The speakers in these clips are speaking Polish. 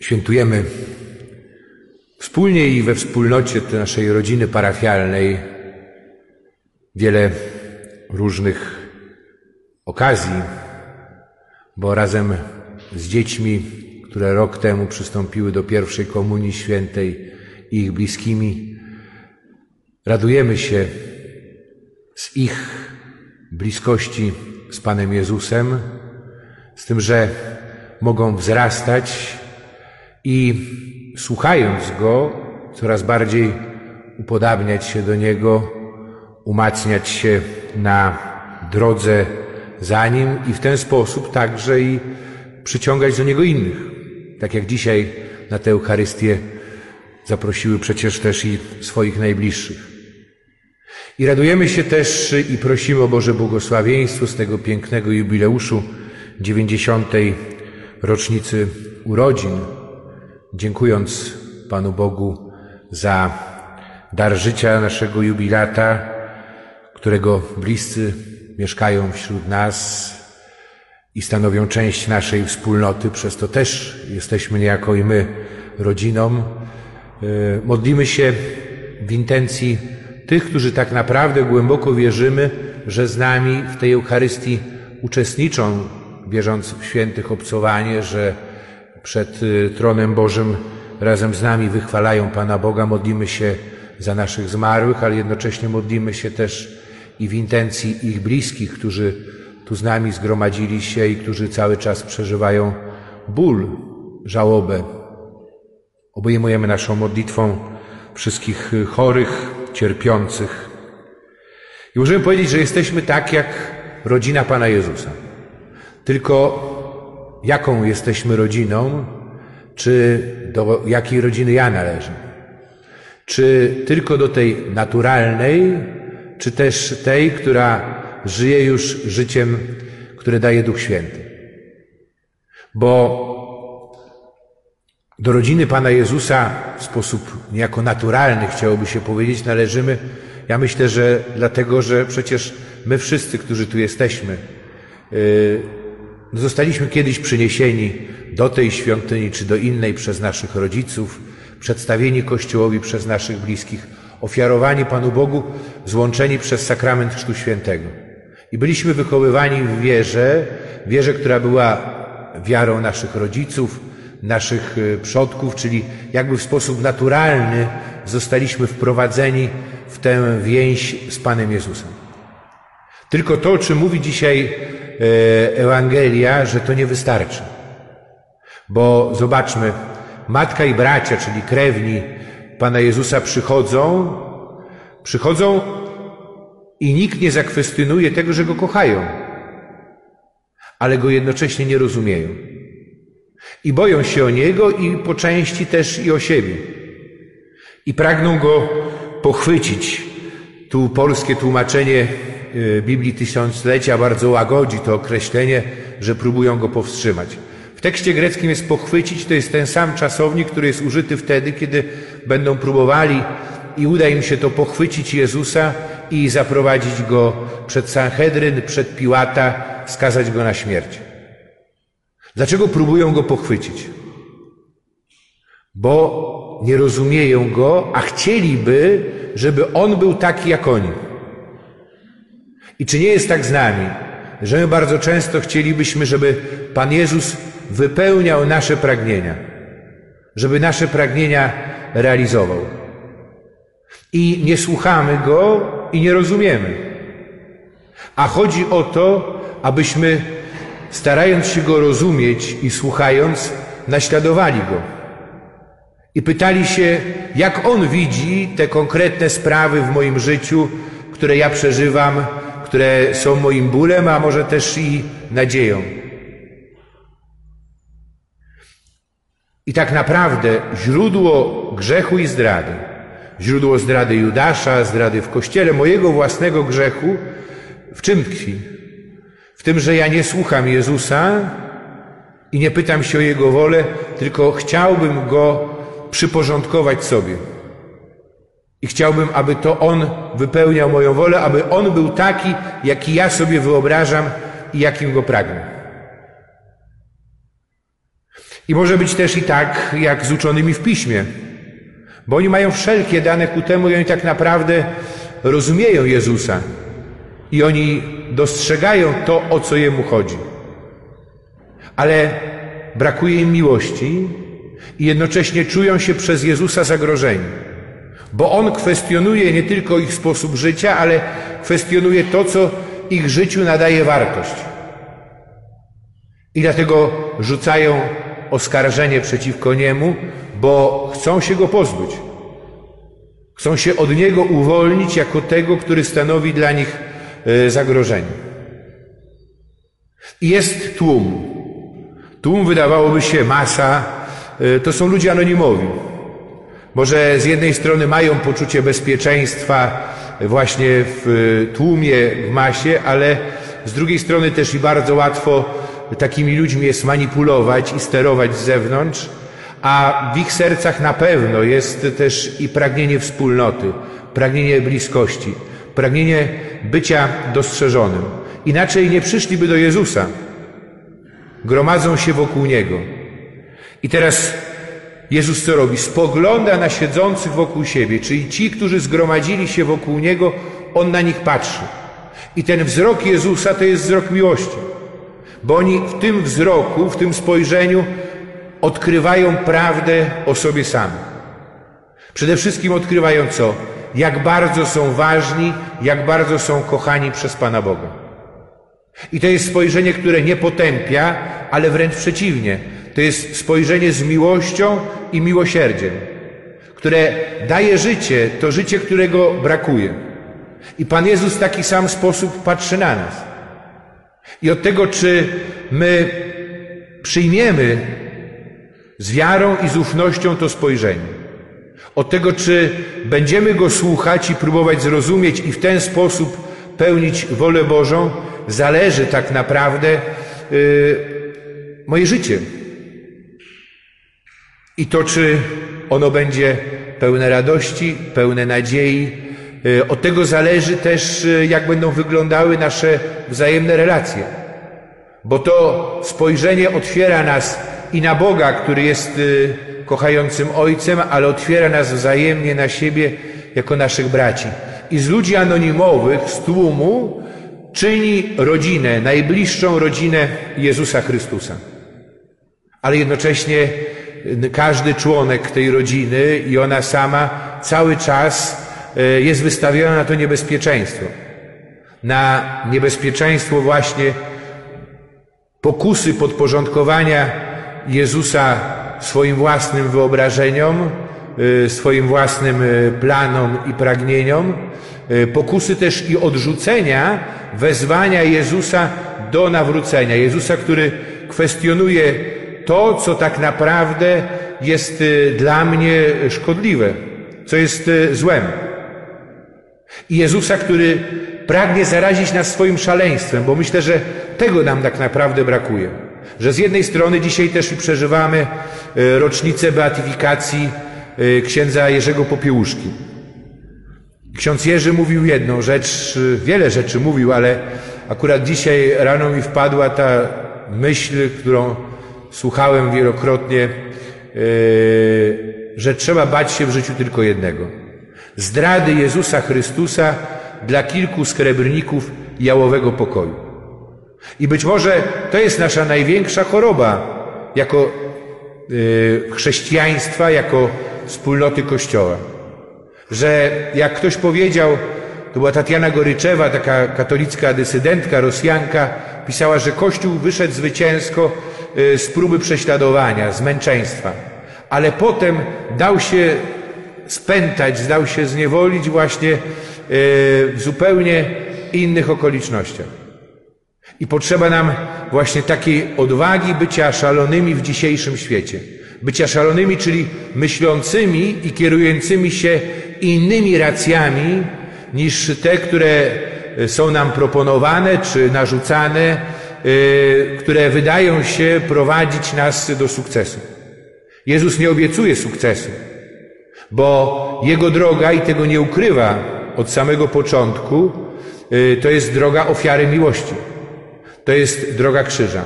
Świętujemy wspólnie i we wspólnocie naszej rodziny parafialnej wiele różnych okazji, bo razem z dziećmi, które rok temu przystąpiły do pierwszej komunii świętej i ich bliskimi, radujemy się z ich bliskości z Panem Jezusem, z tym, że mogą wzrastać i słuchając Go, coraz bardziej upodabniać się do Niego, umacniać się na drodze za Nim i w ten sposób także i przyciągać do Niego innych. Tak jak dzisiaj na tę Eucharystię zaprosiły przecież też i swoich najbliższych. I radujemy się też i prosimy o Boże błogosławieństwo z tego pięknego jubileuszu 90. rocznicy urodzin, dziękując Panu Bogu za dar życia naszego jubilata, którego bliscy mieszkają wśród nas i stanowią część naszej wspólnoty, przez to też jesteśmy niejako i my rodziną. E, modlimy się w intencji tych, którzy tak naprawdę głęboko wierzymy, że z nami w tej Eucharystii uczestniczą, wierząc w świętych obcowanie, że przed y, tronem Bożym razem z nami wychwalają Pana Boga, modlimy się za naszych zmarłych, ale jednocześnie modlimy się też i w intencji ich bliskich, którzy tu z nami zgromadzili się i którzy cały czas przeżywają ból, żałobę. Obejmujemy naszą modlitwą wszystkich chorych, cierpiących. I możemy powiedzieć, że jesteśmy tak jak rodzina Pana Jezusa. Tylko jaką jesteśmy rodziną, czy do jakiej rodziny ja należę? Czy tylko do tej naturalnej, czy też tej, która żyje już życiem, które daje Duch Święty? Bo do rodziny Pana Jezusa w sposób niejako naturalny, chciałoby się powiedzieć, należymy. Ja myślę, że dlatego, że przecież my wszyscy, którzy tu jesteśmy, yy, zostaliśmy kiedyś przyniesieni do tej świątyni czy do innej przez naszych rodziców, przedstawieni Kościołowi przez naszych bliskich, ofiarowani Panu Bogu, złączeni przez sakrament Chrztu Świętego. I byliśmy wychowywani w wierze, wierze, która była wiarą naszych rodziców, naszych y, przodków, czyli jakby w sposób naturalny zostaliśmy wprowadzeni w tę więź z Panem Jezusem. Tylko to, o czym mówi dzisiaj Ewangelia, że to nie wystarczy. Bo zobaczmy, matka i bracia, czyli krewni Pana Jezusa przychodzą, przychodzą i nikt nie zakwestionuje tego, że Go kochają, ale Go jednocześnie nie rozumieją. I boją się o Niego i po części też i o siebie. I pragną Go pochwycić. Tu polskie tłumaczenie Biblii Tysiąclecia bardzo łagodzi to określenie, że próbują Go powstrzymać. W tekście greckim jest pochwycić, to jest ten sam czasownik, który jest użyty wtedy, kiedy będą próbowali i uda im się to pochwycić Jezusa i zaprowadzić Go przed Sanhedryn, przed Piłata, skazać Go na śmierć. Dlaczego próbują go pochwycić? Bo nie rozumieją go, a chcieliby, żeby on był taki jak oni. I czy nie jest tak z nami, że my bardzo często chcielibyśmy, żeby Pan Jezus wypełniał nasze pragnienia, żeby nasze pragnienia realizował. I nie słuchamy Go i nie rozumiemy. A chodzi o to, abyśmy starając się Go rozumieć i słuchając, naśladowali Go. I pytali się, jak On widzi te konkretne sprawy w moim życiu, które ja przeżywam, które są moim bólem, a może też i nadzieją. I tak naprawdę źródło grzechu i zdrady, źródło zdrady Judasza, zdrady w kościele, mojego własnego grzechu, w czym tkwi? W tym, że ja nie słucham Jezusa i nie pytam się o Jego wolę, tylko chciałbym Go przyporządkować sobie. I chciałbym, aby to On wypełniał moją wolę, aby On był taki, jaki ja sobie wyobrażam i jakim Go pragnę. I może być też i tak, jak z uczonymi w piśmie, bo oni mają wszelkie dane ku temu i oni tak naprawdę rozumieją Jezusa i oni dostrzegają to, o co Jemu chodzi. Ale brakuje im miłości i jednocześnie czują się przez Jezusa zagrożeni, bo On kwestionuje nie tylko ich sposób życia, ale kwestionuje to, co ich życiu nadaje wartość. I dlatego rzucają oskarżenie przeciwko Niemu, bo chcą się Go pozbyć. Chcą się od Niego uwolnić jako tego, który stanowi dla nich e, zagrożenie. Jest tłum. Tłum wydawałoby się masa. E, to są ludzie anonimowi. Może z jednej strony mają poczucie bezpieczeństwa właśnie w e, tłumie, w masie, ale z drugiej strony też i bardzo łatwo takimi ludźmi jest manipulować i sterować z zewnątrz, a w ich sercach na pewno jest też i pragnienie wspólnoty, pragnienie bliskości, pragnienie bycia dostrzeżonym. Inaczej nie przyszliby do Jezusa. Gromadzą się wokół Niego. I teraz Jezus co robi? Spogląda na siedzących wokół siebie, czyli ci, którzy zgromadzili się wokół Niego, On na nich patrzy. I ten wzrok Jezusa to jest wzrok miłości bo oni w tym wzroku, w tym spojrzeniu odkrywają prawdę o sobie samych. Przede wszystkim odkrywają co? Jak bardzo są ważni, jak bardzo są kochani przez Pana Boga. I to jest spojrzenie, które nie potępia, ale wręcz przeciwnie. To jest spojrzenie z miłością i miłosierdziem, które daje życie, to życie, którego brakuje. I Pan Jezus w taki sam sposób patrzy na nas. I od tego, czy my przyjmiemy z wiarą i z ufnością to spojrzenie. Od tego, czy będziemy go słuchać i próbować zrozumieć i w ten sposób pełnić wolę Bożą, zależy tak naprawdę yy, moje życie. I to, czy ono będzie pełne radości, pełne nadziei, Y, od tego zależy też, y, jak będą wyglądały nasze wzajemne relacje. Bo to spojrzenie otwiera nas i na Boga, który jest y, kochającym Ojcem, ale otwiera nas wzajemnie na siebie jako naszych braci. I z ludzi anonimowych, z tłumu, czyni rodzinę, najbliższą rodzinę Jezusa Chrystusa. Ale jednocześnie każdy członek tej rodziny i ona sama cały czas E, jest wystawiona na to niebezpieczeństwo. Na niebezpieczeństwo właśnie pokusy podporządkowania Jezusa swoim własnym wyobrażeniom, e, swoim własnym e, planom i pragnieniom, pokusy też i odrzucenia wezwania Jezusa do nawrócenia. Jezusa, który kwestionuje to, co tak naprawdę jest dla mnie szkodliwe, co jest złem. I Jezusa, który pragnie zarazić nas swoim szaleństwem, bo myślę, że tego nam tak naprawdę brakuje. Że z jednej strony dzisiaj też przeżywamy e, rocznicę beatyfikacji księdza Jerzego Popiełuszki. Ksiądz Jerzy mówił jedną rzecz, wiele rzeczy mówił, ale akurat dzisiaj rano mi wpadła ta myśl, którą słuchałem wielokrotnie, że trzeba bać się w życiu tylko jednego – zdrady Jezusa Chrystusa dla kilku skrebrników jałowego pokoju. I być może to jest nasza największa choroba jako yy, chrześcijaństwa, jako wspólnoty Kościoła. Że jak ktoś powiedział, to była Tatiana Goryczewa, taka katolicka dysydentka, Rosjanka, pisała, że Kościół wyszedł zwycięsko z próby prześladowania, z męczeństwa. Ale potem dał się spętać, zdał się zniewolić właśnie e, w zupełnie innych okolicznościach. I potrzeba nam właśnie takiej odwagi bycia szalonymi w dzisiejszym świecie. Bycia szalonymi, czyli myślącymi i kierującymi się innymi racjami niż te, które są nam proponowane czy narzucane, które wydają się prowadzić nas do sukcesu. Jezus nie obiecuje sukcesu bo jego droga, i tego nie ukrywa od samego początku, y, to jest droga ofiary miłości. To jest droga krzyża.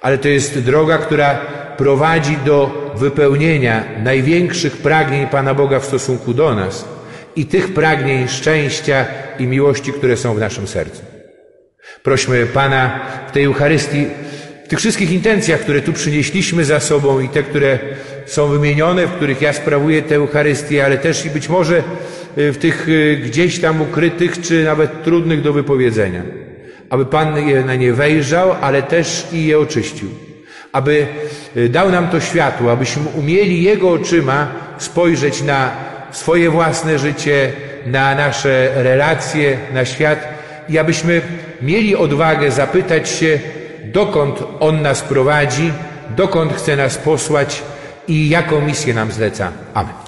Ale to jest droga, która prowadzi do wypełnienia największych pragnień Pana Boga w stosunku do nas i tych pragnień szczęścia i miłości, które są w naszym sercu. Prośmy Pana w tej Eucharystii, w tych wszystkich intencjach, które tu przynieśliśmy za sobą i te, które są wymienione, w których ja sprawuję tę Eucharystię, ale też i być może y, w tych y, gdzieś tam ukrytych, czy nawet trudnych do wypowiedzenia. Aby Pan je na nie wejrzał, ale też i je oczyścił. Aby y, dał nam to światło, abyśmy umieli Jego oczyma spojrzeć na swoje własne życie, na nasze relacje, na świat i abyśmy mieli odwagę zapytać się, dokąd On nas prowadzi, dokąd chce nas posłać i jaką misję nam zleca. Amen.